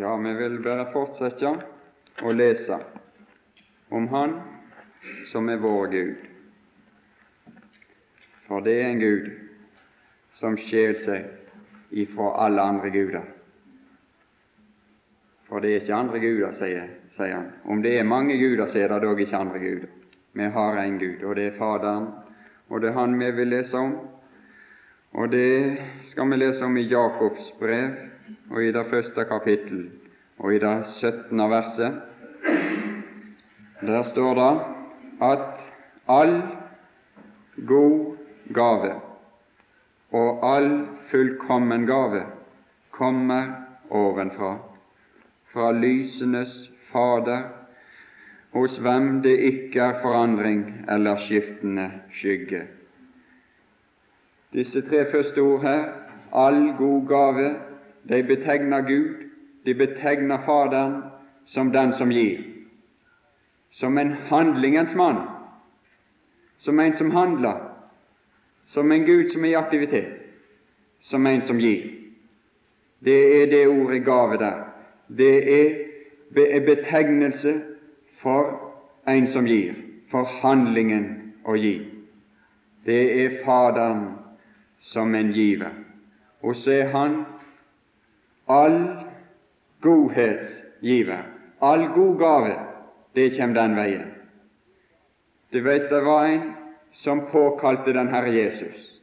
Ja, vi vil bare fortsette å lese om Han som er vår Gud. For det er en Gud som skjeler seg ifra alle andre guder. For det er ikke andre guder, sier, sier han. Om det er mange guder, så er det dog ikke andre guder. Vi har en Gud, og det er Faderen, og det er Han vi vil lese om. Og det skal vi lese om i Jakobs brev, og i det første kapittel, og i det 17. verset. Der står det at all god gave og all fullkommen gave kommer ovenfra, fra lysenes Fader, hos hvem det ikke er forandring eller skiftende skygge. Disse tre første ord her, all god gave, de betegner Gud, de betegner Faderen som den som gir, som en handlingens mann, som en som handler, som en Gud som er i aktivitet, som en som gir. Det er det ordet gave der. Det er betegnelse for en som gir, for handlingen å gi. Det er Faderen som en giver. Og så er Han all godhetsgiver. All god gave, det kommer den veien. Du vet, det var en som påkalte den Herre Jesus.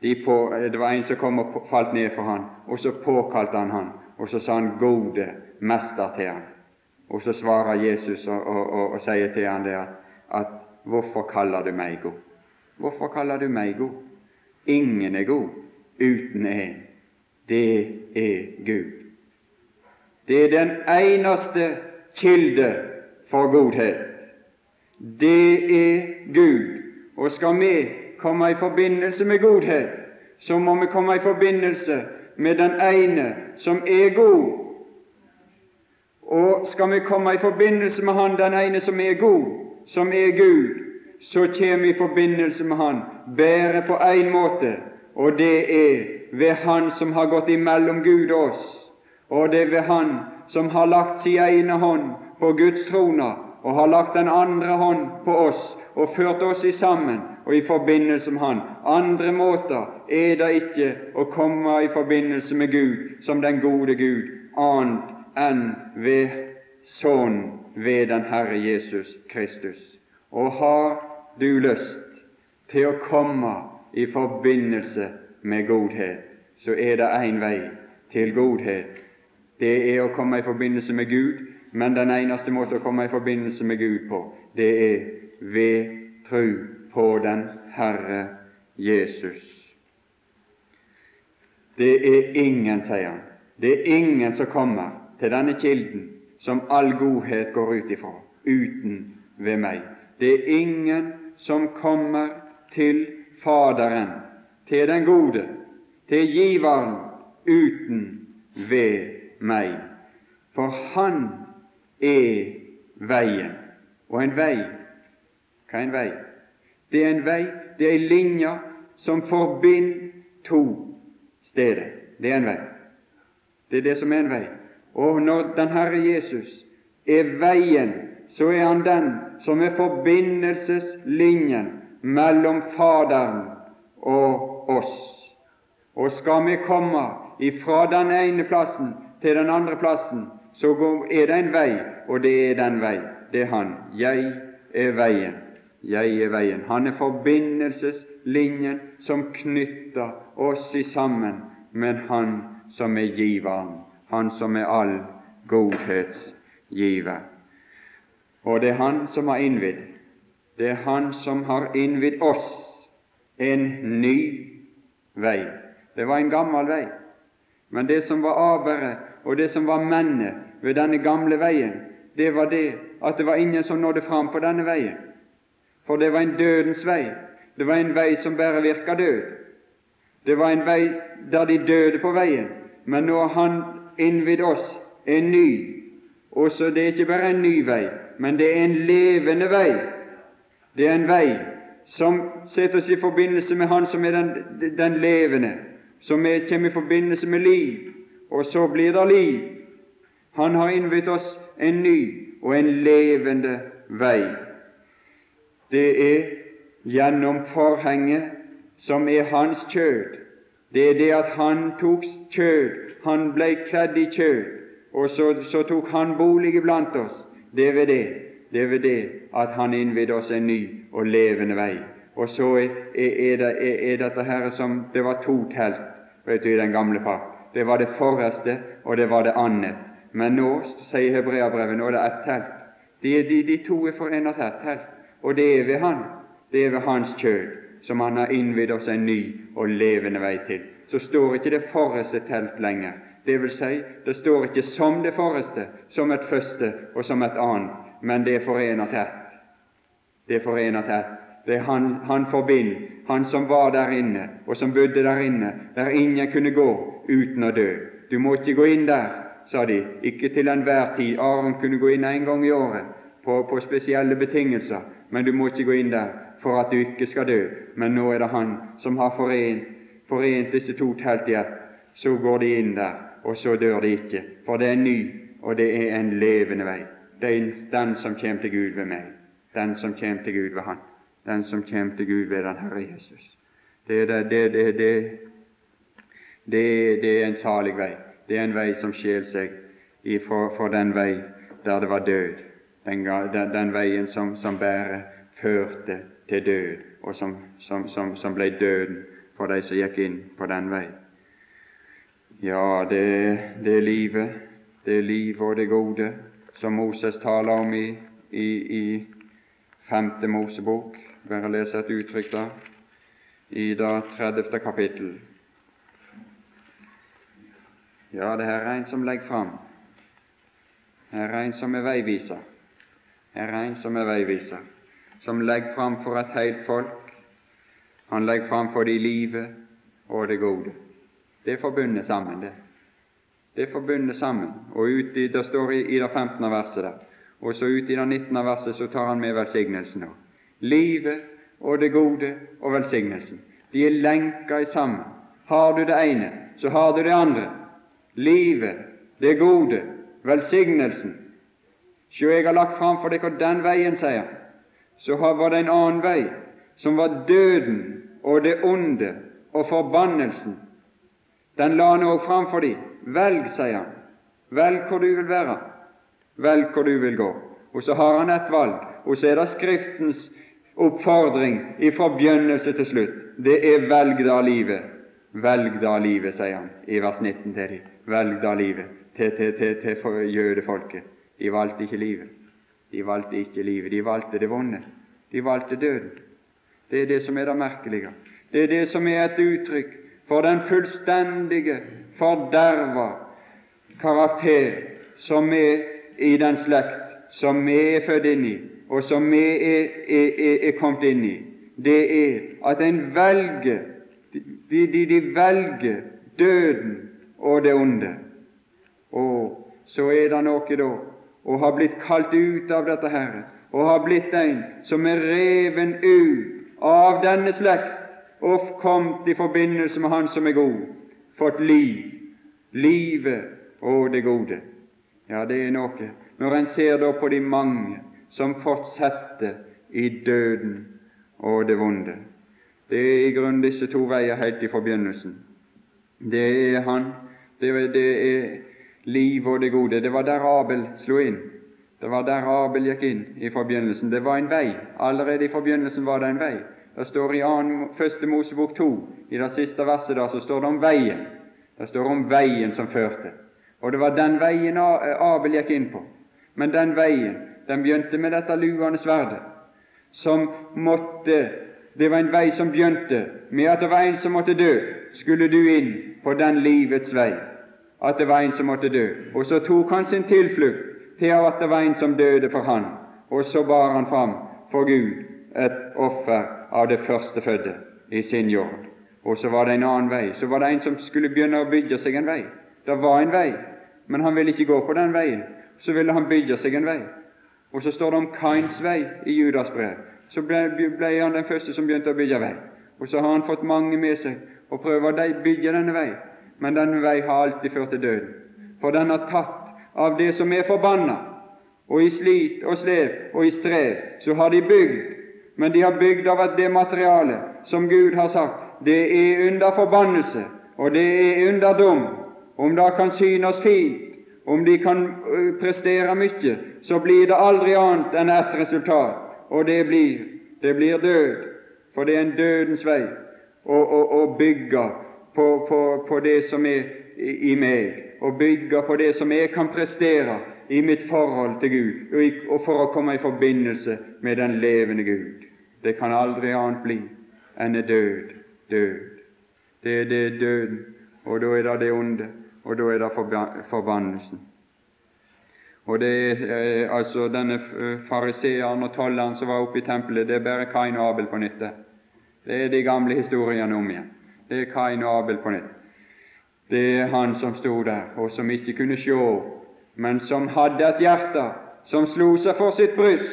De på, det var en som kom og falt ned for han, og så påkalte han han, og så sa han 'Gode Mester' til han. Og så svarer Jesus og, og, og, og sier til han der at 'Hvorfor kaller du meg god?' Hvorfor kaller du meg god? Ingen er god uten en. Det er Gud. Det er den eneste kilde for godhet. Det er Gud. Og skal vi komme i forbindelse med godhet, så må vi komme i forbindelse med den ene som er god. Og skal vi komme i forbindelse med Han, den ene som er god, som er Gud, så kommer vi i forbindelse med Han bare på én måte, og det er ved Han som har gått imellom Gud og oss, og det er ved Han som har lagt sin ene hånd på Guds trone og har lagt den andre hånd på oss og ført oss i sammen og i forbindelse med Han. Andre måter er det ikke å komme i forbindelse med Gud som den gode Gud, annet enn ved Sønnen, ved den Herre Jesus Kristus. Og har du lyst til å komme i forbindelse med godhet, så er det én vei til godhet. Det er å komme i forbindelse med Gud, men den eneste måten å komme i forbindelse med Gud på, det er ved tro på den Herre Jesus. Det er ingen, sier han, det er ingen som kommer til denne kilden som all godhet går ut ifra, uten ved meg. Det er ingen som kommer til Faderen, til den gode, til giveren, uten ved meg. For Han er veien. Og en vei Hva er en vei? Det er en vei, det er en linje som forbinder to steder. Det er en vei. Det er det som er en vei. Og når den Herre Jesus er veien, så er Han den som er forbindelseslinjen mellom Faderen og oss. Og skal vi komme ifra den ene plassen til den andre plassen, så er det en vei, og det er den vei. Det er Han. Jeg er veien. Jeg er veien. Han er forbindelseslinjen som knytter oss i sammen med Han som er giveren, Han som er all godhetsgiver. Og det er Han som har innvidd. Det er Han som har innvidd oss en ny vei. Det var en gammel vei, men det som var averet, og det som var mennet ved denne gamle veien, det var det at det var ingen som nådde fram på denne veien. For det var en dødens vei. Det var en vei som bare virka død. Det var en vei der de døde på veien. Men nå har Han innvidd oss en ny. Og så det er ikke bare en ny vei, men det er en levende vei. Det er en vei som setter oss i forbindelse med Han som er den, den levende, som er, kommer i forbindelse med liv, og så blir det liv. Han har innvidd oss en ny og en levende vei. Det er gjennom forhenget som er hans kjød. Det er det at han tok kjød, han ble kledd i kjød, og så, så tok han bolig iblant oss. Det er ved det, det er ved det at han innvidde oss en ny og levende vei. Og så er, er, det, er, er dette her som Det var to telt vet du, i den gamle pakt. Det var det forreste, og det var det annet. Men nå, sier Hebreabrevet, nå er det ett telt. De, de, de to er forenet her, telt, og det er ved Han. Det er ved Hans kjød, som Han har innvidd oss en ny og levende vei til. Så står ikke det forreste telt lenger. Det vil si, det står ikke som det forreste, som et første og som et annet, men det forener tett. Det forener tett. Det er han, han forbinder, han som var der inne, og som bodde der inne, der ingen kunne gå uten å dø. Du må ikke gå inn der, sa de, ikke til enhver tid. Aron kunne gå inn en gang i året på, på spesielle betingelser, men du må ikke gå inn der for at du ikke skal dø. Men nå er det Han som har forent, forent disse to telt i ett. Så går de inn der, og så dør de ikke, for det er en ny, og det er en levende vei. Er den som kommer til Gud ved meg, den som kommer til Gud ved Han den som kommer til Gud ved den Herre Jesus. Det, er en salig vei. Det er en vei som skjeler seg for, den vei der det var død, den, den, den veien som, som bare førte til død, og som, som, som, ble døden for de som gikk inn på den vei. Ja, det, det er livet, det er livet og det gode, som Moses taler om i, i, i femte Mosebok bare lese et uttrykk da, i det 30. kapittel. Ja, det her er en som legger fram. Her er en som er veiviser. Her er en som er veiviser, som legger fram for et helt folk. Han legger fram for de livet og det gode. Det forbundet sammen, det. Det er forbundet sammen. Og ut i, Det står i, i det 15. verset der. Og så ut i det 19. verset så tar han med velsignelsen òg. Livet og det gode og velsignelsen. De er lenka sammen. Har du det ene, så har du det andre. Livet, det gode, velsignelsen. Sjå, jeg har lagt fram for dere den veien, sier han. Så var det en annen vei, som var døden og det onde og forbannelsen. Den la han òg fram for dem. Velg, sier han. Velg hvor du vil være. Velg hvor du vil gå. Og så har han et valg, og så er det Skriftens oppfordring fra begynnelse til slutt. Det er 'velg da livet'. Velg da livet, sier han i vers 19 til dem. Velg da livet til, til, til, til jødefolket. De valgte ikke livet. De valgte ikke livet. De valgte det vonde. De valgte døden. Det er det som er det merkelige. Det er det som er et uttrykk for den fullstendige, forderva karakter som er i den slekt som vi er født inn i, og som vi er, er, er, kommet inn i, det er at en velger de, de, de velger døden og det onde. Og så er det noe da å ha blitt kalt ut av dette her, og ha blitt en som er reven ut av denne slekt og kommet i forbindelse med Han som er god, fått liv, livet og det gode. Ja, det er noe. Når en ser da på de mange som fortsetter i døden og det vonde. Det er i grunnen disse to veier helt i forbindelsen. Det er Han, det er, det er liv og det gode. Det var der Abel slo inn. Det var der Abel gikk inn i forbindelsen. Det var en vei. Allerede i forbindelsen var det en vei. Det står i 1. Mosebok 2, i det siste verset der, så står det om veien. Det står om veien som førte. Og det var den veien Abel gikk inn på. Men den veien den begynte med dette luende sverdet, som måtte Det var en vei som begynte med at det var en som måtte dø. Skulle du inn på den livets vei, at det var en som måtte dø. Og så tok han sin tilflukt til at det var en som døde for han, og så bar han fram for Gud et offer av det førstefødte i sin jord. Og så var det en annen vei. Så var det en som skulle begynne å bygge seg en vei. Det var en vei, men han ville ikke gå på den veien. Så ville han bygge seg en vei. Og så står det om Kains vei i Judas brev. Så ble, ble, han den første som begynte å bygge vei. Og så har han fått mange med seg og prøver å bygge denne vei. Men denne vei har alltid ført til døden. For den har tatt av det som er forbanna, og i slit og slev og i strev, så har de bygd, men de har bygd av det materialet som Gud har sagt, det er under forbannelse, og det er under dom. Om det kan synes fint, om de kan prestere mye, så blir det aldri annet enn ett resultat, og det blir, det blir død. For det er en dødens vei å, å, å bygge på, på, på, det som er i, meg, og bygge på det som jeg kan prestere i mitt forhold til Gud, og for å komme i forbindelse med den levende Gud. Det kan aldri annet bli enn død, død. Det er det døden, og da er det det onde, og da er det forbannelsen. Og det er eh, altså denne fariseeren og tolleren som var oppe i tempelet, det er bare Kain og Abel på nytt. Det er de gamle historiene om igjen. Det er Kain og Abel på nytt. Det er han som sto der, og som ikke kunne sjå, men som hadde et hjerte som slo seg for sitt bryst,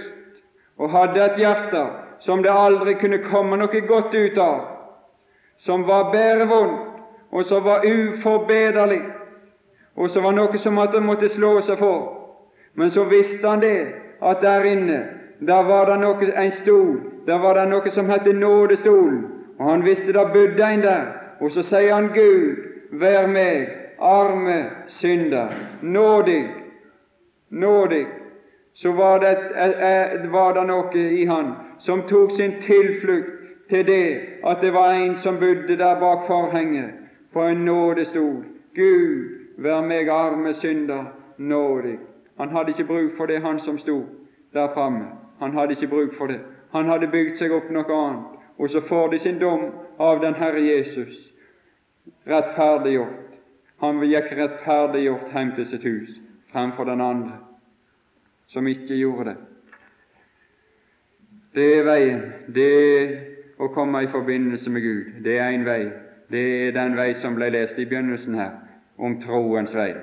og hadde et hjerte som det aldri kunne komme noe godt ut av, som var bare vondt, og som var uforbederlig, og som var noe som han måtte slå seg for. Men så visste han det, at der inne der var det noe, en stol, der var det noe som het nådestolen, og han visste det bodde en der. Og så sier han, Gud, vær meg, arme synder, nådig, nådig. Så var det, var det noe i han som tok sin tilflukt til det at det var en som bodde der bak forhenget, på en nådestol. Gud, vær meg arme synder, nådig. Han hadde ikke bruk for det, han som sto der framme. Han hadde ikke bruk for det. Han hadde bygd seg opp noe annet. Og så får de sin dom av den Herre Jesus, rettferdiggjort. Han gikk rettferdiggjort hjem til sitt hus fremfor den andre, som ikke gjorde det. Det er veien. Det å komme i forbindelse med Gud. Det er en vei. Det er den vei som ble lest i begynnelsen her, om troens vei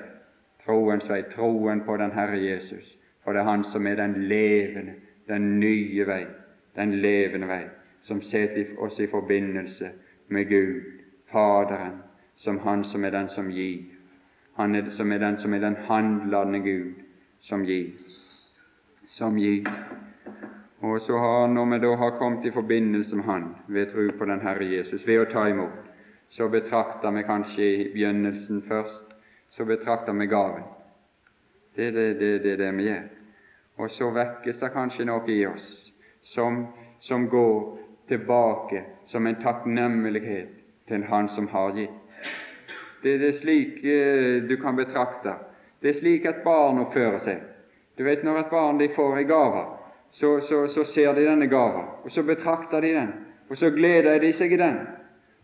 troens vei, troen på den Herre Jesus. For det er Han som er den levende, den nye vei, den levende vei, som setter oss i forbindelse med Gud, Faderen, som Han som er den som gir. Han er, som er den som er den handlende Gud, som gir. Som gir. Og så har, når vi da har kommet i forbindelse med Han ved tro på den Herre Jesus, ved å ta imot, så betrakter vi kanskje i begynnelsen først så betrakter vi gaven. Det er det, det, det, det vi gjør. Og så vekkes det kanskje noe i oss som, som går tilbake som en takknemlighet til Han som har gitt. Det, det er slik eh, du kan betrakte. Det er slik et barn oppfører seg. Du vet Når et barn de får en gave, så, så, så, ser de denne gaven, og så betrakter de den, og så gleder de seg i den.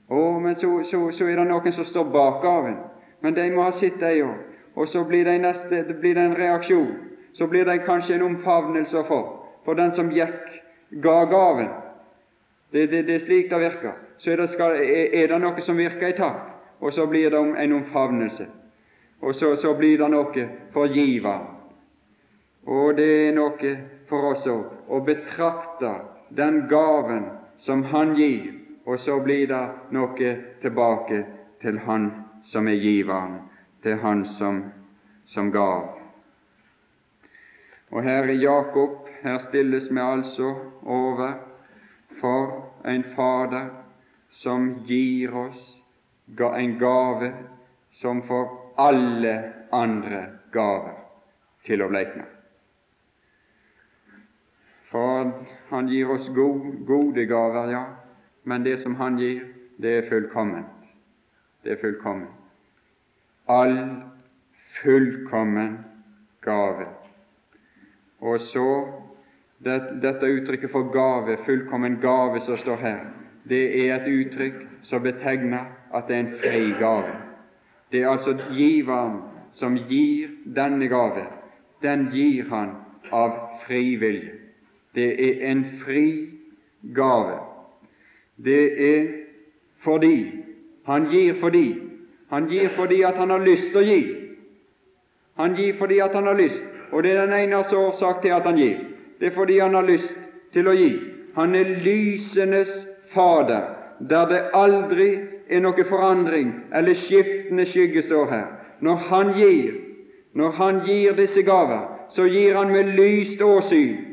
Å, men så, så er det noen som står bak gaven, men de må ha sitt, de òg. Og så blir det, neste, det blir en reaksjon. Så blir det kanskje en omfavnelse for, for den som gikk, ga gaven. Det, det, det er slik det virker. Så er det, skal, er det noe som virker i takk, og så blir det en omfavnelse. Og så, så blir det noe for giveren. Og det er noe for oss å betrakte den gaven som Han gir, og så blir det noe tilbake til Han som er giveren, til Han som, som gav. Og her i Jakob, her stilles vi altså over for en Fader som gir oss en gave som får alle andre gaver til å bleikne. For Han gir oss gode, gaver, ja, men det som Han gir, det er fullkomment. Det er fullkomment all fullkommen gave. Og så det, dette uttrykket for gave, fullkommen gave, som står her, det er et uttrykk som betegner at det er en fri gave. Det er altså giveren som gir denne gave. Den gir han av fri vilje. Det er en fri gave. Det er fordi Han gir fordi han gir fordi at han har lyst til å gi. Han gir fordi at han har lyst, og det er den eneste årsak til at han gir. Det er fordi han har lyst til å gi. Han er lysenes Fader, der det aldri er noe forandring eller skiftende skygge står her. Når Han gir, Når Han gir disse gaver, så gir Han med lyst åsyn.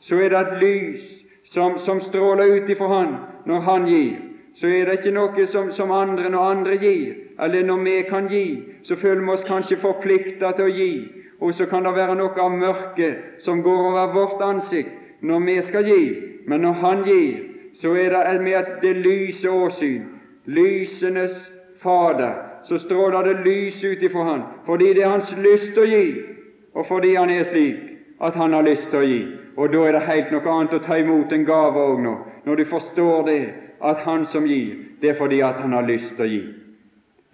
Så er det et lys som, som stråler ut ifra Han når Han gir. Så er det ikke noe som, som andre når andre gir, eller når vi kan gi, så føler vi oss kanskje forplikta til å gi. Og så kan det være noe av mørket som går over vårt ansikt når vi skal gi. Men når Han gir, så er det med det lyse åsyn, lysenes Fader, så stråler det lys ut ifra Han, fordi det er Hans lyst å gi, og fordi Han er slik at Han har lyst til å gi. Og da er det helt noe annet å ta imot en gave òg nå, når du forstår det, at Han som gir, det er fordi at Han har lyst til å gi.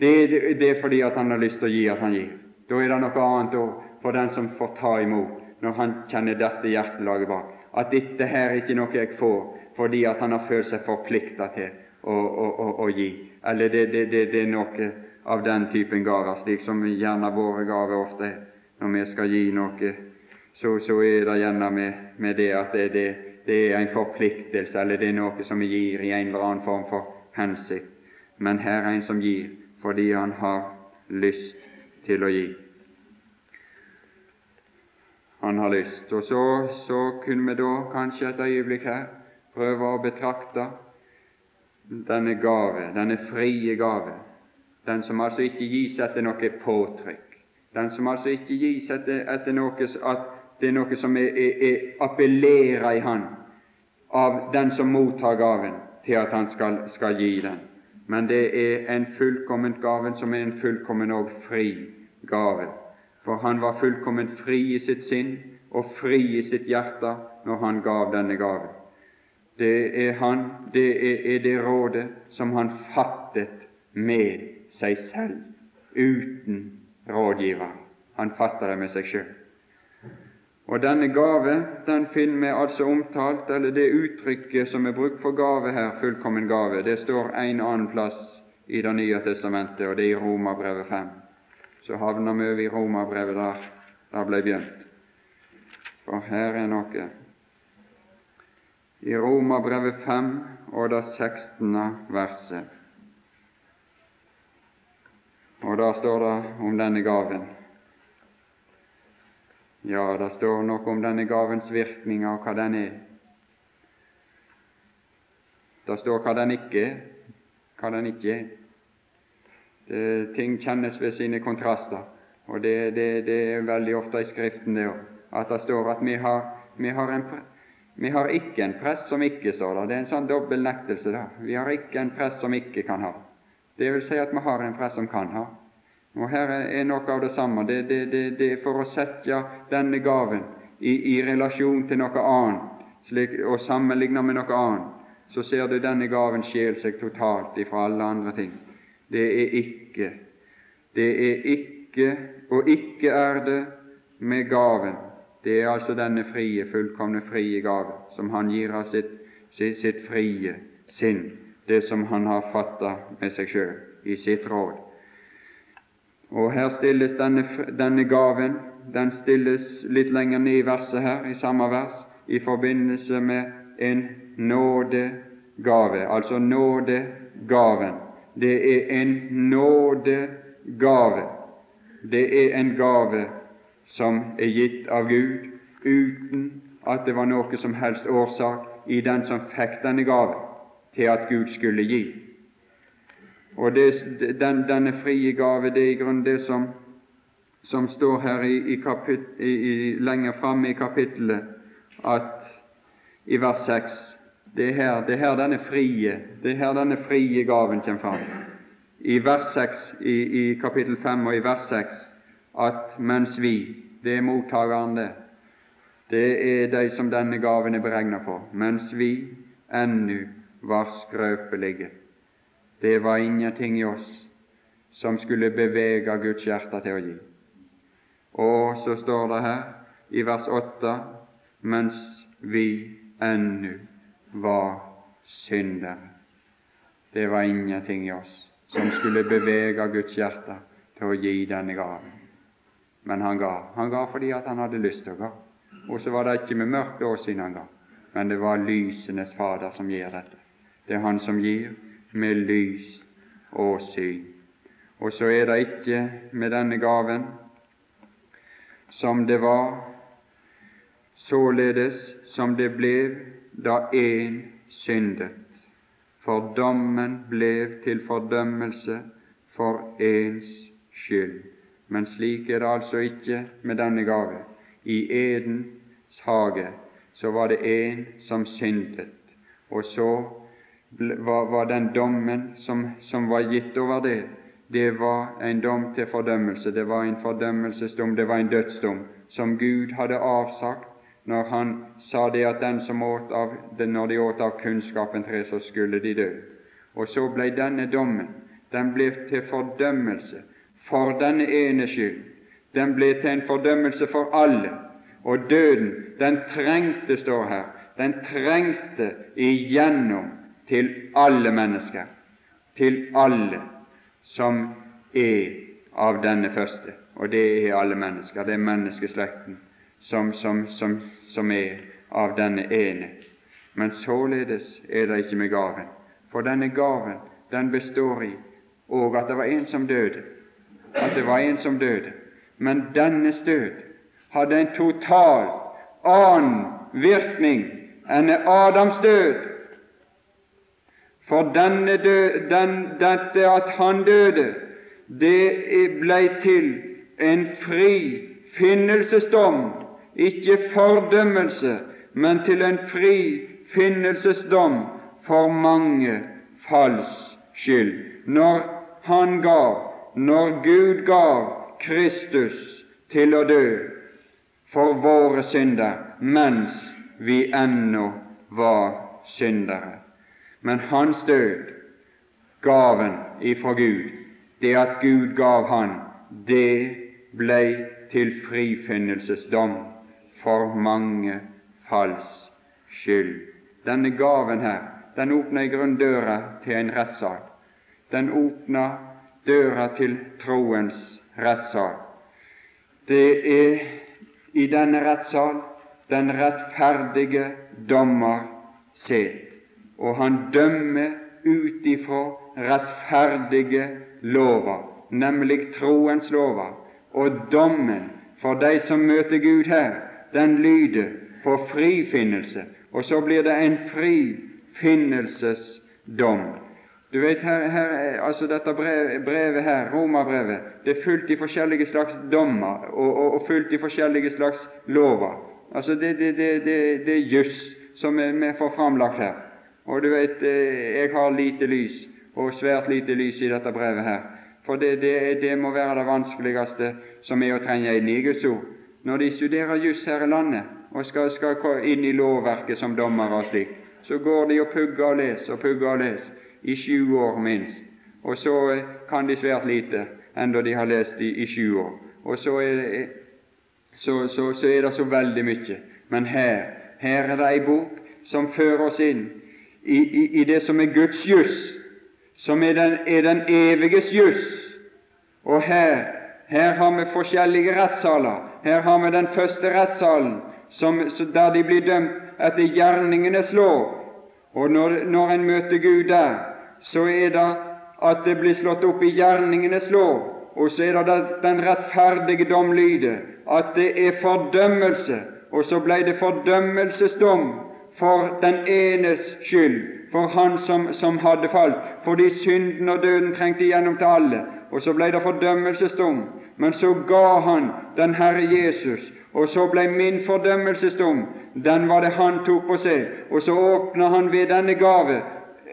Det er, det er fordi at Han har lyst til å gi at Han gir. Da er det noe annet òg for den som får ta imot, når han kjenner dette hjertelaget bak, at dette her er ikke noe jeg får fordi at han har følt seg forplikta til å, å, å, å, gi. Eller det, det, det, det, er noe av den typen gaver, slik som gjerne våre gaver ofte er. Når vi skal gi noe, så, så er det gjerne med, med det at det, det, er en forpliktelse, eller det er noe som vi gir i en eller annen form for hensikt. Men her er en som gir fordi han har lyst til å gi han har lyst. Og så, så kunne vi da kanskje et øyeblikk her prøve å betrakte denne gave, denne frie gave, den som altså ikke gis etter noe påtrykk, den som altså ikke gis etter, etter noe at det er noe som er, er, er appellerer i han av den som mottar gaven, til at han skal, skal gi den. Men det er en fullkomment gave som er en fullkommen og fri gave for han var fullkomment fri i sitt sinn og fri i sitt hjerte når han gav denne gaven. Det er han, det er, er det rådet som han fattet med seg selv, uten rådgiver. Han fatter det med seg sjøl. Og denne gave den finner vi altså omtalt, eller det uttrykket som er brukt for gave her, fullkommen gave, det står en annen plass i Det nye testamentet, og det er i Romerbrevet 5 så havner vi over i Romerbrevet der det ble begynt. For her er noe. I Romerbrevet 5 og det 16. verset. Og da står det om denne gaven. Ja, det står noe om denne gavens virkninger og hva den er. Det står hva den ikke er, hva den ikke er. Det, ting kjennes ved sine kontraster, og det, det, det er veldig ofte i Skriften det òg, at det står at vi har, vi har, en, vi har ikke en prest som ikke, står der. Det er en sånn dobbel nektelse. da. Vi har ikke en prest som ikke kan ha. Det vil si at vi har en prest som kan ha. Og Her er noe av det samme. Det, det, det, det er for å sette denne gaven i, i relasjon til noe annet, slik, og sammenligne med noe annet, så ser du denne gaven skjele seg totalt ifra alle andre ting det er ikke. Det er ikke, og ikke er det med gaven. Det er altså denne frie, fullkomne frie gave som han gir av sitt, sitt, sitt frie sinn, det som han har fatta med seg sjøl i sitt råd. Og her stilles denne, denne gaven den stilles litt lenger ned i verset her, i samme vers, i forbindelse med en nådegave, altså nådegaven. Det er en nådegave. Det er en gave som er gitt av Gud uten at det var noe som helst årsak i den som fikk denne gave, til at Gud skulle gi. Og det, den, Denne frie gave, det er i grunnen det som, som står her i, i, kapit, i lenger framme i kapittelet, at i vers 6 det er her, det er her denne frie det er her denne frie gaven kommer fram. I vers 6, i, i kapittel 5 og i vers 6 at mens vi, det er mottakeren, det, det er de som denne gaven er beregnet for, mens vi ennu var skrøpelige. Det var ingenting i oss som skulle bevege Guds hjerte til å gi. Og så står det her i vers 8 mens vi ennu var syndere. Det var ingenting i oss som skulle bevege Guds hjerte til å gi denne gaven. Men han ga. Han ga fordi at han hadde lyst til å ga. Og så var det ikke med mørke åsyn han ga, men det var lysenes Fader som gir dette. Det er Han som gir med lys og syn. Og så er det ikke med denne gaven som det var, således som det ble da én syndet. For dommen ble til fordømmelse for ens skyld. Men slik er det altså ikke med denne gave. I Edens hage så var det en som syndet, og så var, var den dommen som, som var gitt over det, det var en dom til fordømmelse. Det var en fordømmelsesdom, det var en dødsdom, som Gud hadde avsagt når Han sa det at den som åt av, når de åt av kunnskapen tre, så skulle de dø. Og så ble denne dommen den ble til fordømmelse for denne ene skyld. Den ble til en fordømmelse for alle. Og døden, den trengte, står her, den trengte igjennom til alle mennesker, til alle som er av denne første. Og det er alle mennesker. Det er menneskeslekten som, som, som, som er av denne ene. Men således er det ikke med gaven. For denne gaven, den består i og at det var en som døde. At det var en som døde. Men dennes død hadde en total annen virkning enn Adams død. For denne død, den, dette at han døde, det ble til en fri finnelsesdom, ikke fordømmelse, men til en fri finnelsesdom for mange falls skyld. Når han gav, når Gud gav Kristus til å dø for våre synder mens vi ennå var syndere. Men hans død, gaven ifra Gud, det at Gud gav han, det blei til frifinnelsesdom for mange falls skyld. Denne gaven her, den åpner i grunn døra til en rettssak. den åpna døra til troens rettssal. Det er i denne rettssal den rettferdige dommer sitter, og han dømmer ut ifra rettferdige lover, nemlig troens lover. Og dommen for de som møter Gud her, den lyder på frifinnelse, og så blir det en frifinnelsesdom. Du vet, her, her, altså Dette brevet, brevet her, romerbrevet, det er fullt i forskjellige slags dommer og, og, og fullt i forskjellige slags lover. Altså Det, det, det, det, det er juss som vi får framlagt her. Og du vet, eh, jeg har lite lys, og svært lite lys i dette brevet her. For det, det, det må være det vanskeligste som er å trenge inn i Guds ord. Når de studerer juss her i landet og skal, skal inn i lovverket som dommere og slik, så går de og pugger og leser og pugger og leser i sju år minst, og så eh, kan de svært lite, enda de har lest i, i sju år. Og så er, det, så, så, så er det så veldig mye. Men her, her er det ei bok som fører oss inn i, i, i det som er Guds juss, som er den, er den eviges juss. Og her, her har vi forskjellige rettssaler. Her har vi den første rettssalen, som, der de blir dømt etter gjerningenes lov. Og når, når en møter Gud der, så er det at det blir slått opp i gjerningenes lov, og så er det den rettferdige dom lyder, at det er fordømmelse, og så ble det fordømmelsesdom for den enes skyld, for han som, som hadde falt, fordi synden og døden trengte igjennom til alle, og så ble det fordømmelsesdom. Men så ga han den Herre Jesus, og så ble min fordømmelsesdom, den var det han tok på seg, og så åpna han ved denne gave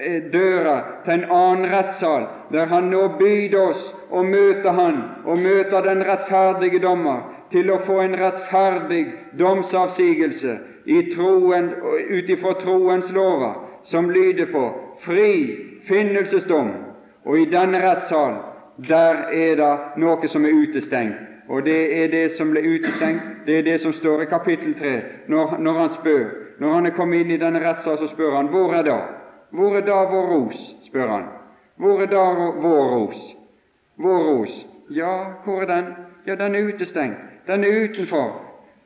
Eh, døra til en annen rettssal, der han nå byr oss å møte Han og møte den rettferdige dommer, til å få en rettferdig domsavsigelse ut ifra troens lover, som lyder på fri finnelsesdom. Og i denne rettssal, der er det noe som er utestengt. Og det er det som ble utestengt, det er det som står i kapittel 3, når, når han spør. Når han er kommet inn i denne rettssal, så spør han hvor er det? Hvor er da vår ros? spør han. Hvor er da vår ros? Vår ros? Ja, hvor er den? Ja, den er utestengt. Den er utenfor.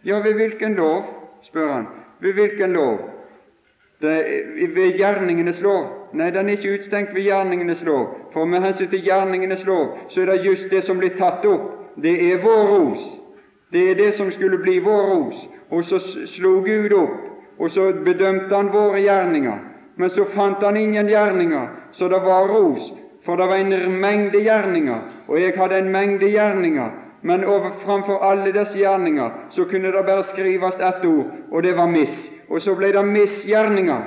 Ja, ved hvilken lov? spør han. Ved hvilken lov? Det, ved gjerningenes lov? Nei, den er ikke utstengt ved gjerningenes lov. For med hensyn til gjerningenes lov så er det just det som blir tatt opp. Det er vår ros. Det er det som skulle bli vår ros. Og så slo Gud opp, og så bedømte han våre gjerninger. Men så fant han ingen gjerninger, så det var ros. For det var en mengde gjerninger, og jeg hadde en mengde gjerninger. Men over, framfor alle disse gjerninger så kunne det bare skrives ett ord, og det var miss. Og så ble det misgjerninger,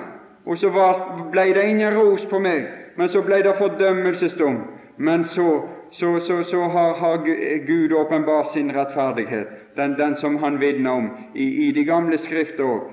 og så var, ble det ingen ros på meg, men så ble det fordømmelsesdom. Men så, så, så, så har, har, Gud åpenbart sin rettferdighet, den, den som Han vitner om i, i de gamle skrifter òg.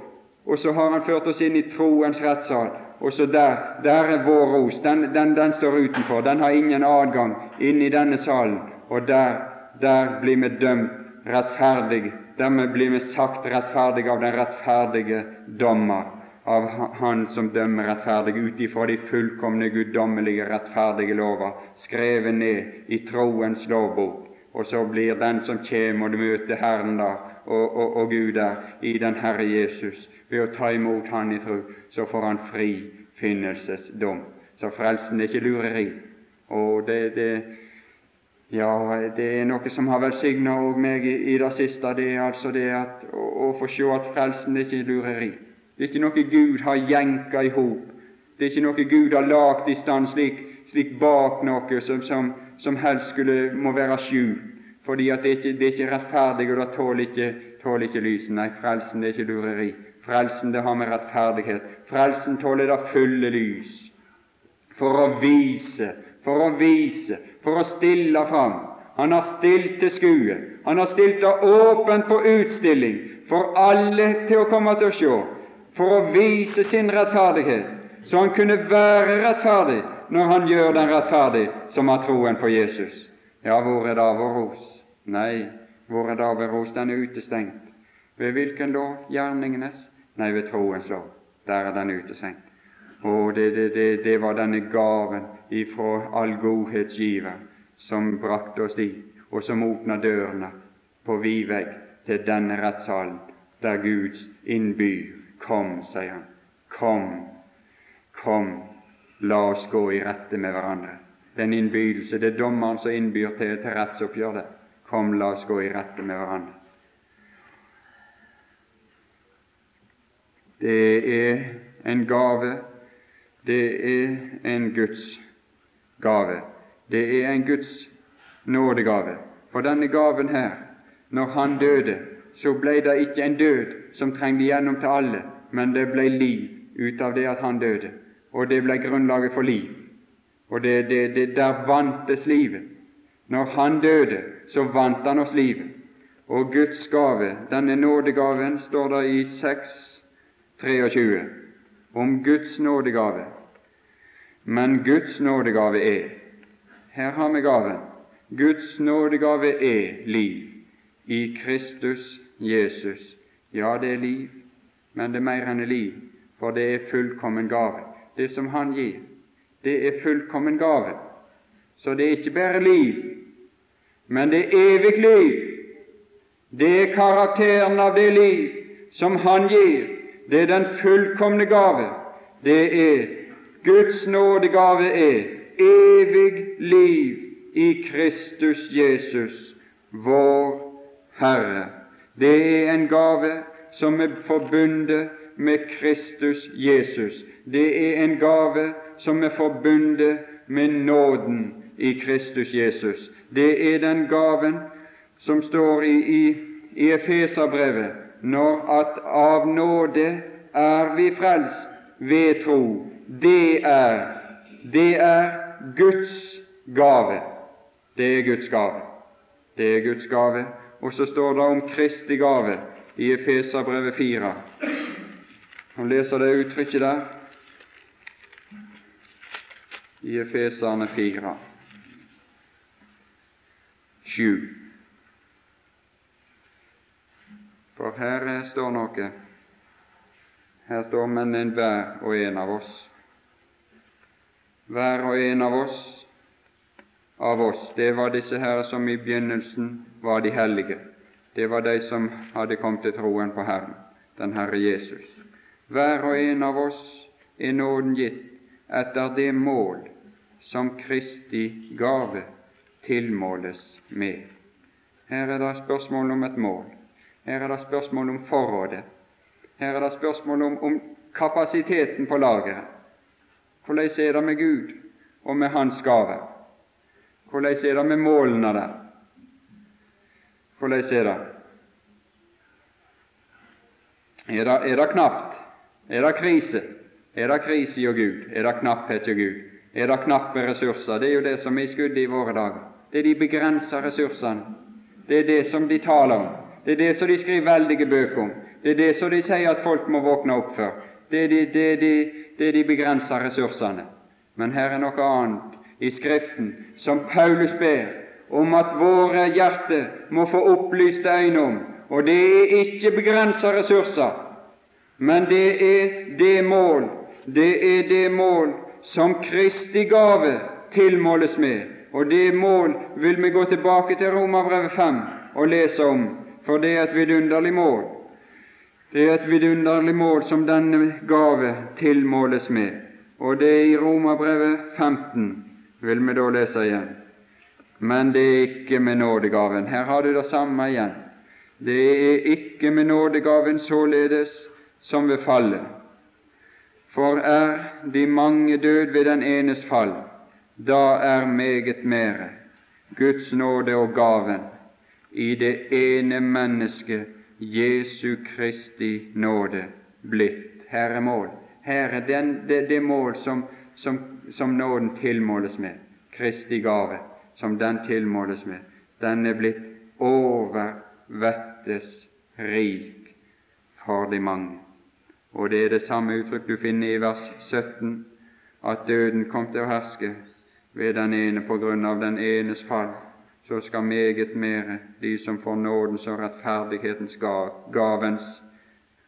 Og så har Han ført oss inn i troens rettssal, og så der, der er vår ros. Den, den, den står utenfor. Den har ingen adgang inn i denne salen. Og der der blir vi dømt rettferdig, dermed blir vi sagt rettferdig av den rettferdige dommer, av Han som dømmer rettferdig ut ifra de fullkomne, guddommelige, rettferdige lover, skrevet ned i troens lovbok. Og så blir den som kommer og møter Herren da, og, og, og Gud der, i den Herre Jesus, ved å ta imot Han i tro, så får han frifinnelsesdom. Så frelsen er ikke lureri. Og det, det ja, det er noe som har velsigna meg i, i, det siste, det er altså det at, å, å få se at frelsen er ikke lureri. Det er ikke noe Gud har jenka i hop. Det er ikke noe Gud har lagt i stand slik, slik bak noe som, som, som, helst skulle må være skjult, fordi at det er ikke, det er ikke rettferdig, og det tåler ikke, tåler ikke lyset. Nei, frelsen det er ikke lureri. Frelsen det har med rettferdighet. Frelsen tåler det fulle lys for å vise, for å vise for å stille fram. Han har stilt til skue. Han har stilt det åpent på utstilling for alle til å komme til å se, for å vise sin rettferdighet, så han kunne være rettferdig når han gjør den rettferdig som har troen på Jesus. Ja, hvor er da vår ros? Nei, hvor er da vår ros? Den er utestengt. Ved hvilken lov? Gjerningenes? Nei, ved troens lov. Der er den utestengt. Og det, det, det, det var denne gaven ifra all godhetsgiver som brakte oss dit, og som åpna dørene på vid vegg til denne rettssalen, der Guds innbyr Kom, sier han. Kom, kom, la oss gå i rette med hverandre. Den innbydelse, det er dommeren som innbyr til, til rettsoppgjør. det. Kom, la oss gå i rette med hverandre. Det er en gave, det er en Guds gave. Det er en Guds nådegave. For denne gaven her, når han døde, så ble det ikke en død som trengte gjennom til alle, men det ble liv ut av det at han døde. Og det ble grunnlaget for liv. Og det, det, det der vantes livet. Når han døde, så vant han oss livet. Og Guds gave, denne nådegaven, står det i 6.23 om Guds nådegave. Men Guds nådegave er Her har vi gaven. Guds nådegave er liv i Kristus Jesus. Ja, det er liv, men det er mer enn liv, for det er fullkommen gave. Det som Han gir, det er fullkommen gave. Så det er ikke bare liv, men det er evig liv. Det er karakteren av det liv som Han gir. Det er den fullkomne gave. Det er Guds nådegave er evig liv i Kristus Jesus, vår Herre. Det er en gave som er forbundet med Kristus Jesus. Det er en gave som er forbundet med nåden i Kristus Jesus. Det er den gaven som står i, i, i Efeserbrevet, når at av nåde er vi frelst ved tro det er, det er Guds gave. Det er Guds gave. Det er Guds gave. Og så står det om Kristi gave i Efeserbrevet 4. Han leser det uttrykket der i Efeserne 4, 7. For her står noe. Her står men enhver og en av oss hver og en av oss, av oss, det var disse her som i begynnelsen var de hellige. Det var de som hadde kommet til troen på Herren, den Herre Jesus. Hver og en av oss er nåden gitt etter det mål som Kristi gave tilmåles med. Her er det spørsmål om et mål. Her er det spørsmål om forrådet. Her er det spørsmål om, om kapasiteten på lageret. Hvordan er det med Gud og med Hans gave? Hvordan er det med målene der? Hvordan er det? Er det, er det knapt? Er det krise? Er det krise hos Gud? Er det knapphet hos Gud? Er det knappe ressurser? Det er jo det som er i skuddet i våre dager. Det er de begrensa ressursene. Det er det som de taler om. Det er det som de skriver veldige bøker om. Det er det som de sier at folk må våkne opp for. Det er de, det er de, det er de begrensa ressursene. Men her er noe annet i Skriften som Paulus ber om at våre hjerter må få opplyste øyne om. Og det er ikke begrensa ressurser, men det er det mål, det er det mål som Kristi gave tilmåles med. Og det mål vil vi gå tilbake til Romerbrevet 5 og lese om, for det er et vidunderlig mål. Det er et vidunderlig mål som denne gave tilmåles med, og det er i Romerbrevet 15 vil vi da lese igjen. Men det er ikke med nådegaven. Her har du det samme igjen. Det er ikke med nådegaven således som ved fallet. For er de mange død ved den enes fall, da er meget mere Guds nåde og gaven i det ene mennesket Jesu Kristi nåde blitt. Her er mål. Her er den, det, det mål som, som, som nåden tilmåles med. Kristi gave, som den tilmåles med. Den er blitt overvettes rik for de mange. Og det er det samme uttrykk du finner i vers 17, at døden kom til å herske ved den ene på grunn av den enes fall. Så skal meget mere de som får nådens og rettferdighetens gavens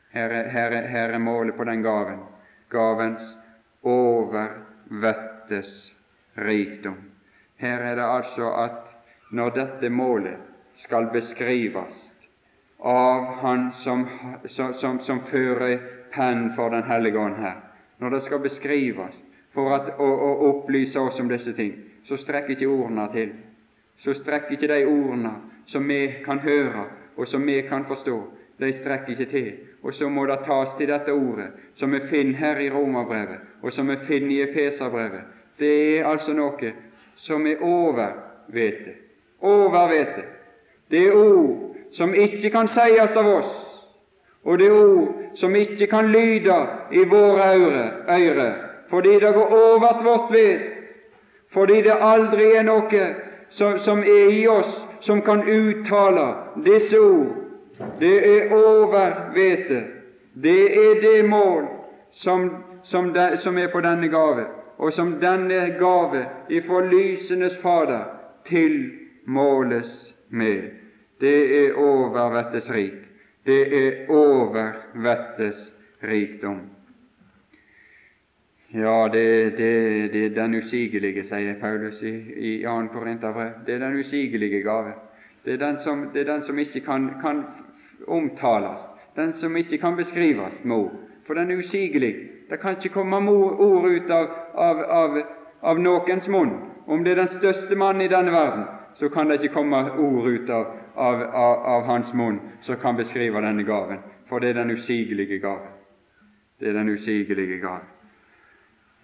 her er, her, er, her er målet på den gaven gavens overvettes rikdom. Her er det altså at når dette målet skal beskrives av Han som, som, som fører pennen for Den hellige ånd her, når det skal beskrives for at, å, å opplyse oss om disse ting, så strekker ikke ordene til. Så strekker ikke de ordene som vi kan høre, og som vi kan forstå, de strekker ikke til. Og så må det tas til dette ordet, som vi finner her i Romerbrevet, og som vi finner i Efeserbrevet. Det er altså noe som er over vete. Over vete. Det er ord som ikke kan sies av oss, og det er ord som ikke kan lyde i våre ører, fordi det går over vårt vet, fordi det aldri er noe som, er i oss som kan uttale disse ord. Det er over vete. Det er det mål som, som, de, som er på denne gave og som denne gave ifra lysenes Fader tilmåles med. Det er overvettes rik. Det er overvettes rikdom. Ja, det, det, det er den usigelige, sier Paulus i, i 2. Korinterbrev. Det er den usigelige gave. Det er den som, er den som ikke kan, kan, omtales, den som ikke kan beskrives med ord. For den er usigelig. Det kan ikke komme ord ut av, av, av, av noens munn. Om det er den største mannen i denne verden, så kan det ikke komme ord ut av, av, av, hans munn som kan beskrive denne gaven, for det er den usigelige gaven. Det er den usigelige gaven.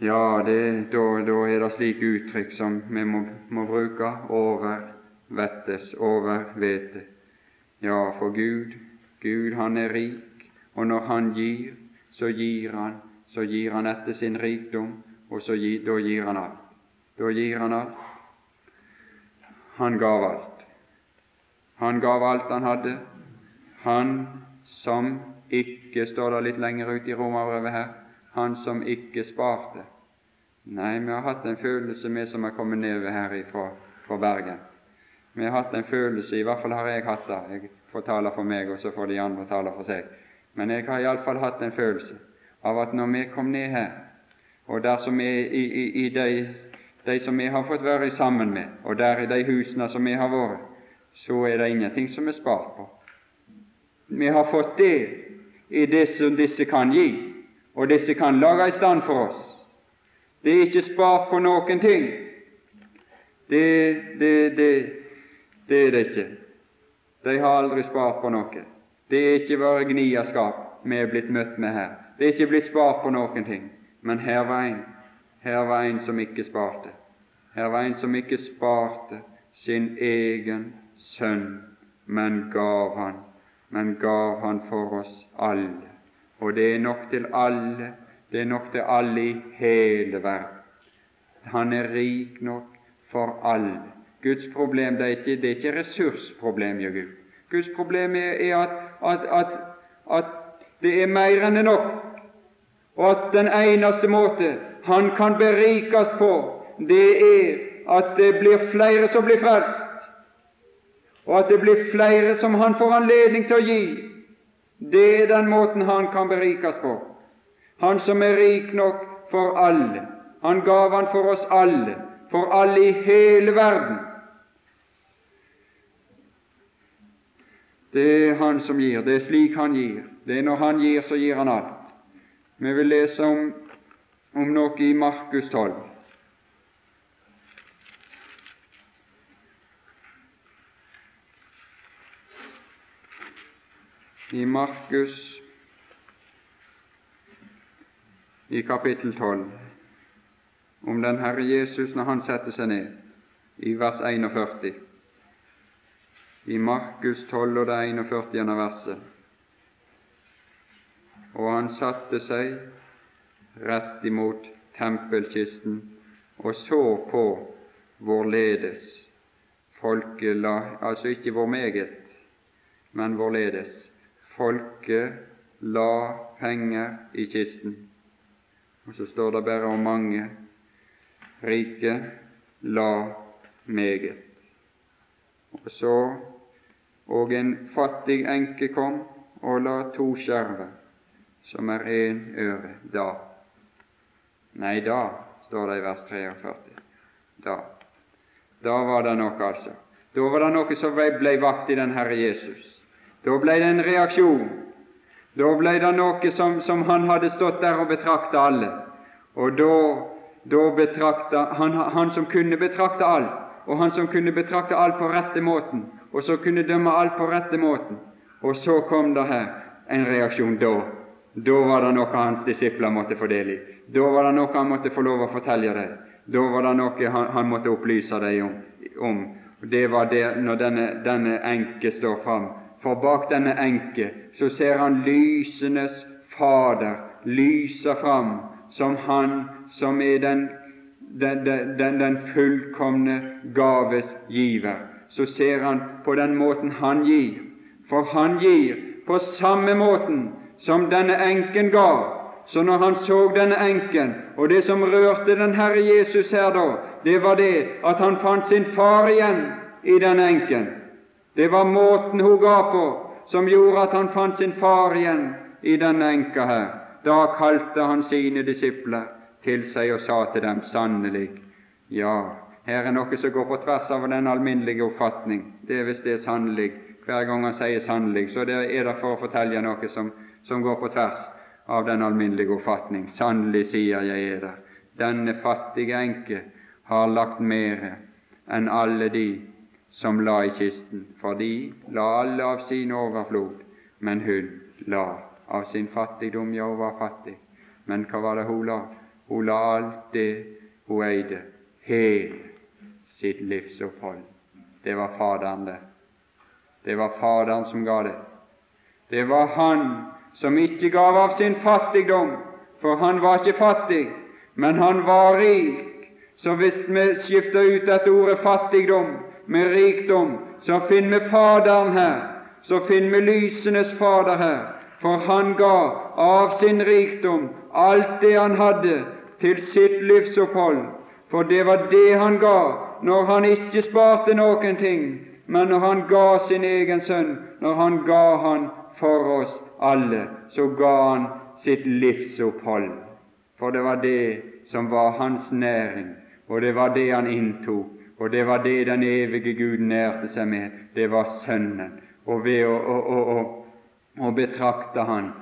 Ja, det, da, da, er det slike uttrykk som vi må, må bruke over vettes, over vete. Ja, for Gud, Gud han er rik, og når Han gir, så gir Han så gir han etter sin rikdom, og så gir, da gir han alt. Da gir han alt. Han gav alt. Han gav alt han hadde. Han som ikke, står det litt lenger ute i romerbrevet her, han som ikke sparte. Nei, vi har hatt en følelse, vi som er kommet nedover her fra, fra Bergen. Vi har hatt en følelse, i hvert fall har jeg hatt det. Jeg får tale for meg, og så får de andre tale for seg. Men jeg har iallfall hatt en følelse av at når vi kom ned her, og der som er i, i, i de, de, som vi har fått være sammen med, og der i de husene som vi har vært, så er det ingenting som er spart på. Vi har fått det i det som disse kan gi, og disse kan lage i stand for oss. Det er ikke spart på noen ting. Det, det, det, det er det ikke. De har aldri spart på noe. Det er ikke bare gniaskap vi er blitt møtt med her. Det er ikke blitt spart på noen ting. Men her var en, her var en som ikke sparte. Her var en som ikke sparte sin egen sønn, men gav han, men gav han for oss alle. Og det er nok til alle, det er nok til alle i hele verden. Han er rik nok for alle. Guds problem det er ikke, det er ikke ressursproblem i Gud. Guds problem er at, at, at, at det er mer enn nok, og at den eneste måte han kan berikes på, det er at det blir flere som blir frelst, og at det blir flere som han får anledning til å gi. Det er den måten han kan berikes på. Han som er rik nok for alle. Han gav han for oss alle, for alle i hele verden. Det er Han som gir, det er slik Han gir. Det er når Han gir, så gir Han alt. Vi vil lese om, om noe i Markus 12. I Markus i kapittel 12 om den Herre Jesus når Han setter seg ned, i vers 41 i Markus 12 og det 41. verset. Og han satte seg rett imot tempelkisten og så på vårledes folket Altså ikke hvor meget, men vårledes. folket la penger i kisten. Og så står det bare om mange rike la meget. Og så og en fattig enke kom og la to skjerver, som er én øre, da. Nei, da, står det i vers 43. Da. Da var det noe, altså. Da var det noe som ble vakt i den Herre Jesus. Da ble det en reaksjon. Da ble det noe som, som han hadde stått der og betrakta alle. Og da, da betrakta han, han som kunne betrakte alt, og han som kunne betrakte alt på rette måten, og så kunne dømme alt på rette måten. Og så kom det her en reaksjon da. Da var det noe hans disipler måtte få del i. Da var det noe han måtte få lov å fortelle dem. Da var det noe han, han måtte opplyse dem om. om. Det var det når denne, denne enke står fram. For bak denne enke så ser han lysenes Fader lyse fram som Han som er den, den, den, den fullkomne gaves giver så ser han på den måten han gir. For han gir på samme måten som denne enken ga. Så når han så denne enken, og det som rørte den Herre Jesus her da, det var det at han fant sin far igjen i denne enken. Det var måten hun ga på som gjorde at han fant sin far igjen i denne enka her. Da kalte han sine disipler til seg og sa til dem sannelig, ja, her er noe som går på tvers av den alminnelige oppfatning. Det er visst det er sannelig. Hver gang han sier sannelig, så det er det for å fortelle noe som, som går på tvers av den alminnelige oppfatning. Sannelig sier jeg er der. Denne fattige enke har lagt mere enn alle de som la i kisten, for de la alle av sin overflod, men hun la av sin fattigdom, ja, hun var fattig. Men hva var det hun la? Hun la alt det hun eide, hele sitt livsopphold. Det var Faderen, det. Det var Faderen som ga det. Det var Han som ikke gav av sin fattigdom, for han var ikke fattig, men han var rik. Så hvis vi skifter ut dette ordet fattigdom med rikdom, så finner vi Faderen her, så finner vi lysenes Fader her, for han ga av sin rikdom alt det han hadde, til sitt livsopphold, for det var det han ga når han ikke sparte noen ting, men når han ga sin egen sønn, når han ga han for oss alle, så ga han sitt livsopphold. For det var det som var hans næring, og det var det han inntok, og det var det den evige Gud nærte seg med. Det var Sønnen. Og ved å, å, å, å betrakte Han,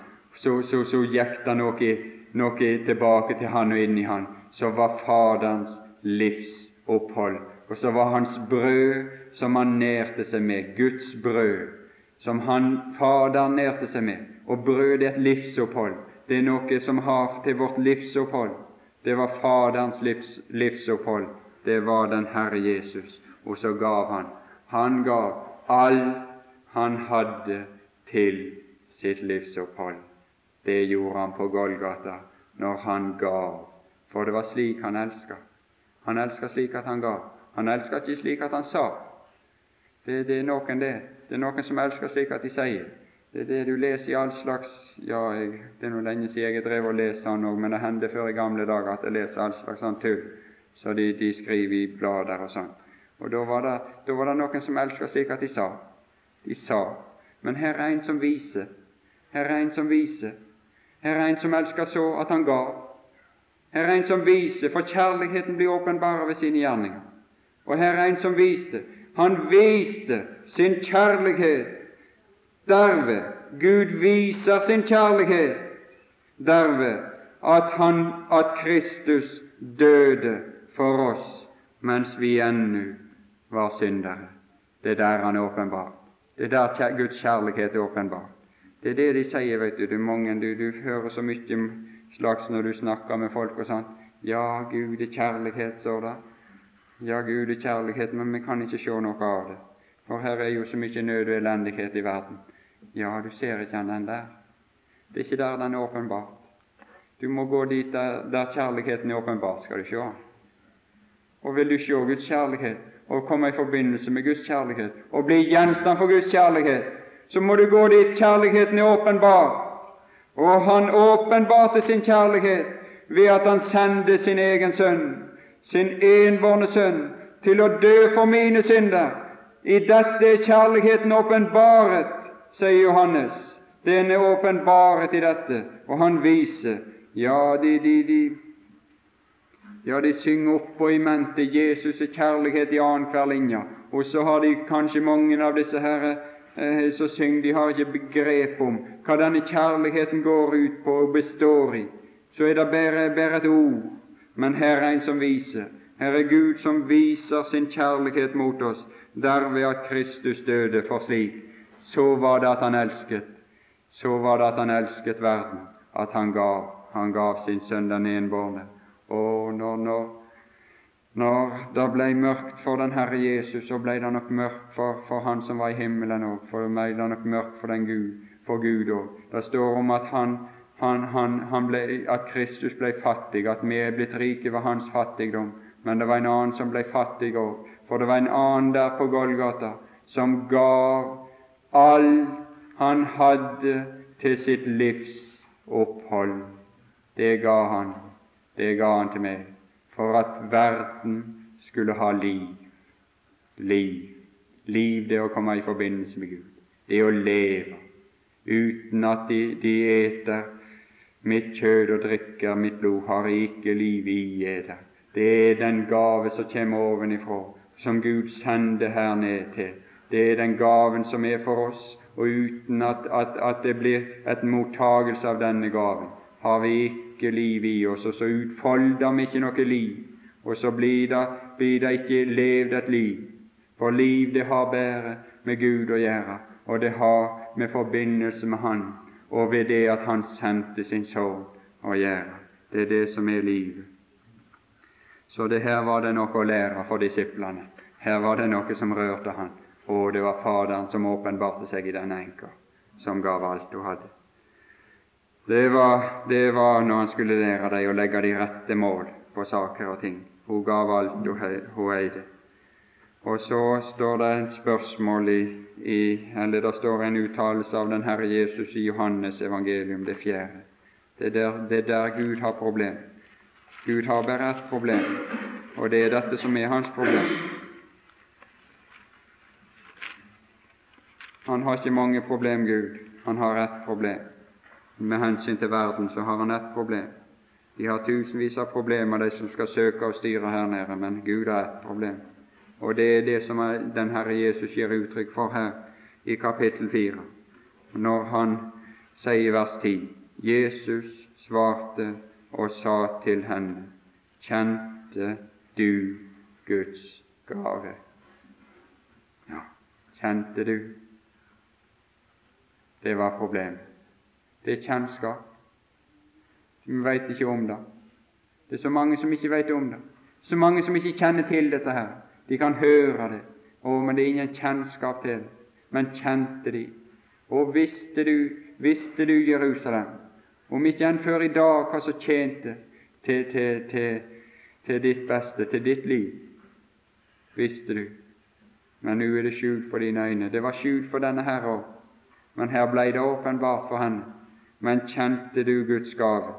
så, så, så gikk det noe, noe tilbake til Han og inn i Han, så var Faderens livsopphold og så var hans brød som han nærte seg med, Guds brød, som han Faderen nærte seg med. Og brød er et livsopphold. Det er noe som har til vårt livsopphold. Det var Faderens livs, livsopphold. Det var den Herre Jesus. Og så gav han. Han gav alt han hadde til sitt livsopphold. Det gjorde han på Golgata når han gav, for det var slik han elska. Han elska slik at han gav. Han elska ikke slik at han sa. Det, det, er noen det. Det er noen som elsker slik at de sier. Det er det du leser i all slags Ja, jeg, det er noe lenge siden jeg drev og leste sånn òg, men det hender før i gamle dager at jeg leser all slags sånn tull så de, de skriver i blader og sånn. Og da var, det, da var det noen som elska slik at de sa. De sa. Men her er en som viser. Her er en som viser. Her er en som elsker så at han ga. Her er en som viser, for kjærligheten blir åpenbar ved sine gjerninger. Og her er en som viste. Han viste sin kjærlighet derved. Gud viser sin kjærlighet derved at, han, at Kristus døde for oss mens vi ennå var syndere. Det er der han er åpenbart. Det er der Guds kjærlighet er åpenbart. Det er det de sier, vet du. Er mange, du, du hører så mye slags når du snakker med folk og sånn. Ja, Gud er kjærlighet, står det. Ja, Gud er kjærlighet, men vi kan ikke se noe av det. For her er jo så mye nød og elendighet i verden. Ja, du ser ikke den der. Det er ikke der den er åpenbart. Du må gå dit der, der kjærligheten er åpenbart, skal du se. Og vil du se Guds kjærlighet og komme i forbindelse med Guds kjærlighet og bli gjenstand for Guds kjærlighet, så må du gå dit kjærligheten er åpenbar. Og han åpenbarte sin kjærlighet ved at han sendte sin egen sønn, sin enbårne sønn, til å dø for mine synder. I dette er kjærligheten åpenbaret, sier Johannes. Den er åpenbaret i dette, og han viser Ja, de, de, de ja, de synger opp og i mente Jesus er kjærlighet i annenhver linje. Og så har de kanskje mange av disse herre eh, så synger, de har ikke begrep om hva denne kjærligheten går ut på og består i. Så er det bare, bare et ord. Men her er en som viser. Her er Gud som viser sin kjærlighet mot oss, derved at Kristus døde for slik. Så var det at han elsket. Så var det at han elsket verden, at han gav. Han gav sin sønn den enbårne. Og når, når, når det ble mørkt for den Herre Jesus, så ble det nok mørkt for, for Han som var i himmelen òg. For det ble det nok mørkt for, den Gud, for Gud òg. Det står om at, han, han, han, ble, at Kristus ble fattig, at vi er blitt rike ved hans fattigdom. Men det var en annen som ble fattig òg. For det var en annen der på Golgata som gav alt han hadde til sitt livs opphold. Det ga han det ga han til meg for at verden skulle ha liv. Liv. Liv, det å komme i forbindelse med Gud. Det å leve uten at de, de eter mitt kjød og drikker mitt blod, har ikke liv i eder. Det er den gave som kommer ovenifra, som Gud sender her ned til. Det er den gaven som er for oss, og uten at, at, at det blir et mottagelse av denne gaven, har vi ikke liv i oss, og så utfolder vi ikke noe liv, og så blir det, blir det ikke levd et liv. For liv, det har bare med Gud å gjøre, og det har med forbindelse med Han, og ved det at Han sendte sin sorg å gjøre. Det er det som er livet. Så det her var det noe å lære for disiplene. Her var det noe som rørte han, og det var Faderen som åpenbarte seg i denne enka, som gav alt hun hadde. Det var, det var når han skulle lære dem å legge de rette mål på saker og ting. Hun gav alt hun eide. Og så står det et spørsmål i, i eller det står en uttalelse av den Herre Jesus i Johannes evangelium, det fjerde. Det er der, er der Gud har problem. Gud har bare ett problem, og det er dette som er hans problem. Han har ikke mange problem, Gud. Han har ett problem med hensyn til verden, så har han ett problem. De har tusenvis av problemer, de som skal søke og styre her nede, men Gud har ett problem. Og det er det som er den Herre Jesus gir uttrykk for her i kapittel 4, når han sier i vers 10 Jesus svarte og sa til henne, kjente du Guds gave? Ja, Kjente du? Det var problemet. Det er kjennskap. Vi veit ikke om det. Det er så mange som ikke veit om det. Så mange som ikke kjenner til dette her. De kan høre det, å, men det er ingen kjennskap til det. Men kjente de. Og visste du, visste du Jerusalem, om ikke enn før i dag hva som tjente til, til, til, til ditt beste, til ditt liv, visste du. Men nå er det skjult for dine øyne. Det var skjult for denne her òg, men her ble det åpenbart for henne. Men kjente du Guds gave?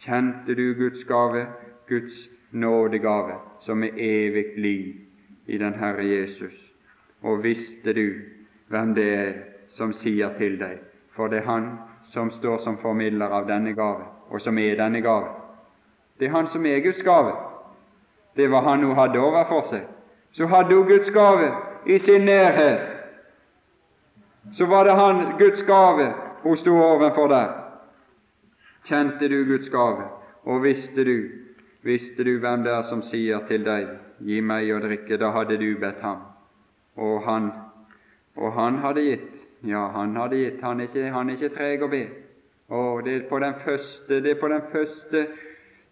Kjente du Guds gave, Guds nådegave, som er evig liv i den Herre Jesus? Og visste du hvem det er som sier til deg? For det er Han som står som formidler av denne gave, og som er denne gave. Det er Han som er Guds gave. Det var Han hun hadde overfor seg. Så hadde hun Guds gave i sin nærhet. Så var det Han, Guds gave, hun sto overfor der. Kjente du Guds gave, og visste du, visste du hvem det er som sier til deg, gi meg å drikke, da hadde du bedt ham. Og han, og han hadde gitt. Ja, han hadde gitt. Han er ikke, han er ikke treg å be. Og det er på den første, det er på den første,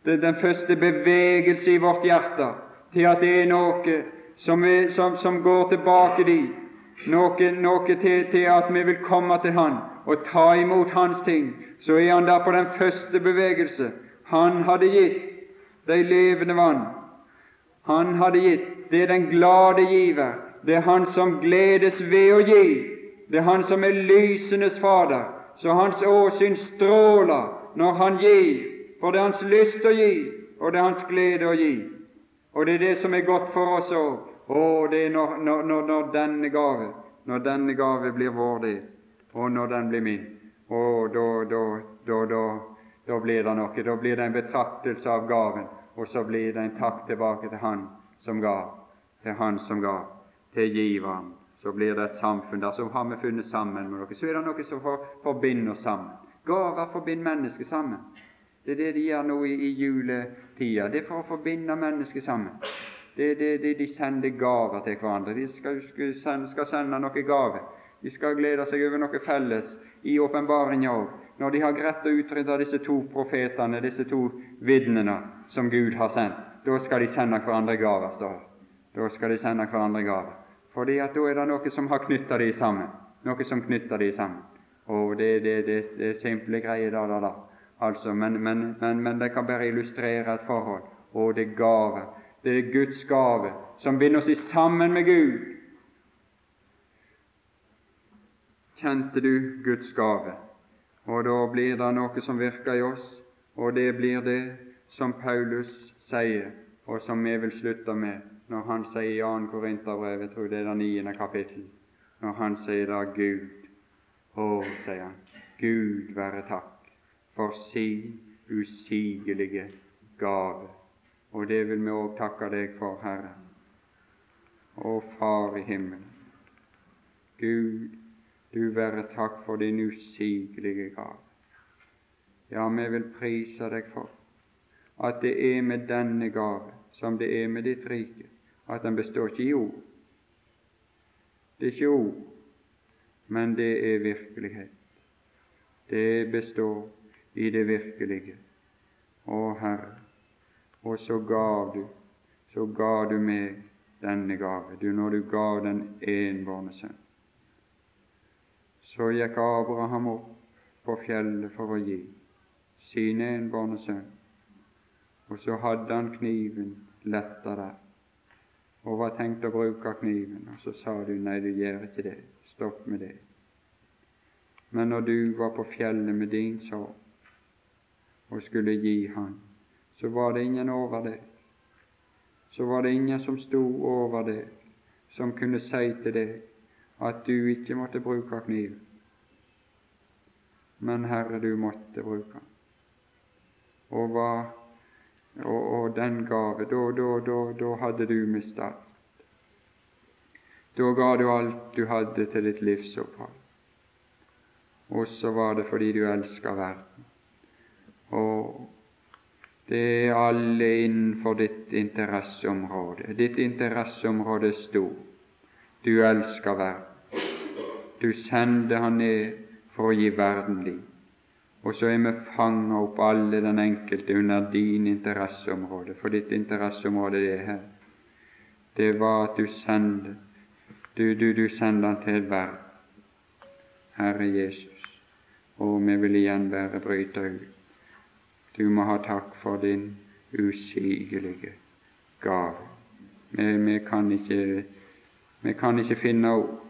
det er den første bevegelse i vårt hjerte til at det er noe som, er, som, som går tilbake dit, noe, noe til, til, at vi vil komme til Han og ta imot Hans ting, så er Han der på den første bevegelse. Han hadde gitt de levende vann. Han hadde gitt. Det er den glade giver. Det er Han som gledes ved å gi. Det er Han som er lysenes Fader. Så Hans åsyn stråler når Han gir, for det er Hans lyst å gi, og det er Hans glede å gi. Og det er det som er godt for oss òg. Å, det er når, når, når, denne gave når denne gave blir vår del, og når den blir min, å, da, da, da, da, da blir det noe. Da blir det en betraktelse av gaven, og så blir det en takk tilbake til Han som ga, til Han som ga, til giveren. Så blir det et samfunn der så har vi funnet sammen med noe. Så er det noe som for, forbinder oss sammen. Gaver forbinder mennesker sammen. Det er det de gjør nå i, i juletida. Det er for å forbinde mennesker sammen. Det, det, det, de sender gaver til hverandre. De skal, sende, skal sende noe gave. De skal glede seg over noe felles i åpenbaringa òg. Når de har greid å utrydde disse to profetene, disse to vitnene som Gud har sendt, da skal de sende hverandre gaver, står det. Da skal de sende hverandre gaver. Fordi at da er det noe som har knytta de sammen. Noe som knytter de sammen. Og det, det, det, det er simple greier, da, da, da. Altså, men, men, men, men det kan bare illustrere et forhold. Og det er gave. Det er Guds gave som binder oss sammen med Gud. Kjente du Guds gave? Og da blir det noe som virker i oss, og det blir det som Paulus sier, og som vi vil slutte med når han sier i 2. Korinterbrev, jeg tror det er det niende kapittel, når han sier da Gud. Å, sier han, Gud være takk for sin usigelige gave. Og det vil vi òg takke deg for, Herre. Å Far i himmelen, Gud, du være takk for din usigelige gave. Ja, vi vil prise deg for at det er med denne gave som det er med ditt rike, at den består ikke i ord. Det er ikke ord, men det er virkelighet. Det består i det virkelige. Å Herre, og så gav du, så gav du meg denne gave, du når du gav den enbårne sønn. Så gikk Abraham opp på fjellet for å gi sin enbårne sønn, og så hadde han kniven letta der, og var tenkt å bruke kniven, og så sa du nei, du gjør ikke det, stopp med det. Men når du var på fjellet med din sorg, og skulle gi Han, så var det ingen over det. Så var det ingen som sto over det, som kunne si til deg at du ikke måtte bruke kniv. Men Herre, du måtte bruke den. Og, var, og, og den gave, da, da, da, da hadde du mista alt. Da ga du alt du hadde til ditt livsopphold. Og så var det fordi du elska verden. Og det er alle innenfor ditt interesseområde. Ditt interesseområde er stort. Du elsker verden. du sendte han ned for å gi verden liv. Og så er vi fanga opp alle den enkelte under din interesseområde, for ditt interesseområde det er her. Det var at du sender du, du, du sender han til verden. Herre Jesus, og vi vil igjen være bryta ut. Du må ha takk for din usigelige gave. Vi, vi, kan ikke, vi kan ikke finne ord,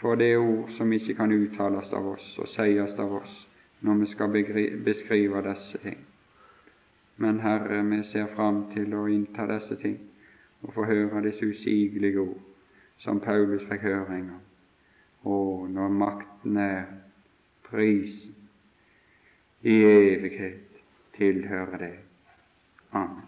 for det ord som ikke kan uttales av oss og sies av oss når vi skal beskrive disse ting. Men Herre, vi ser fram til å innta disse ting og få høre disse usigelige ord som Paulus fikk høre en gang. Å, når makten er prisen i evighet tilhører deg. Amen.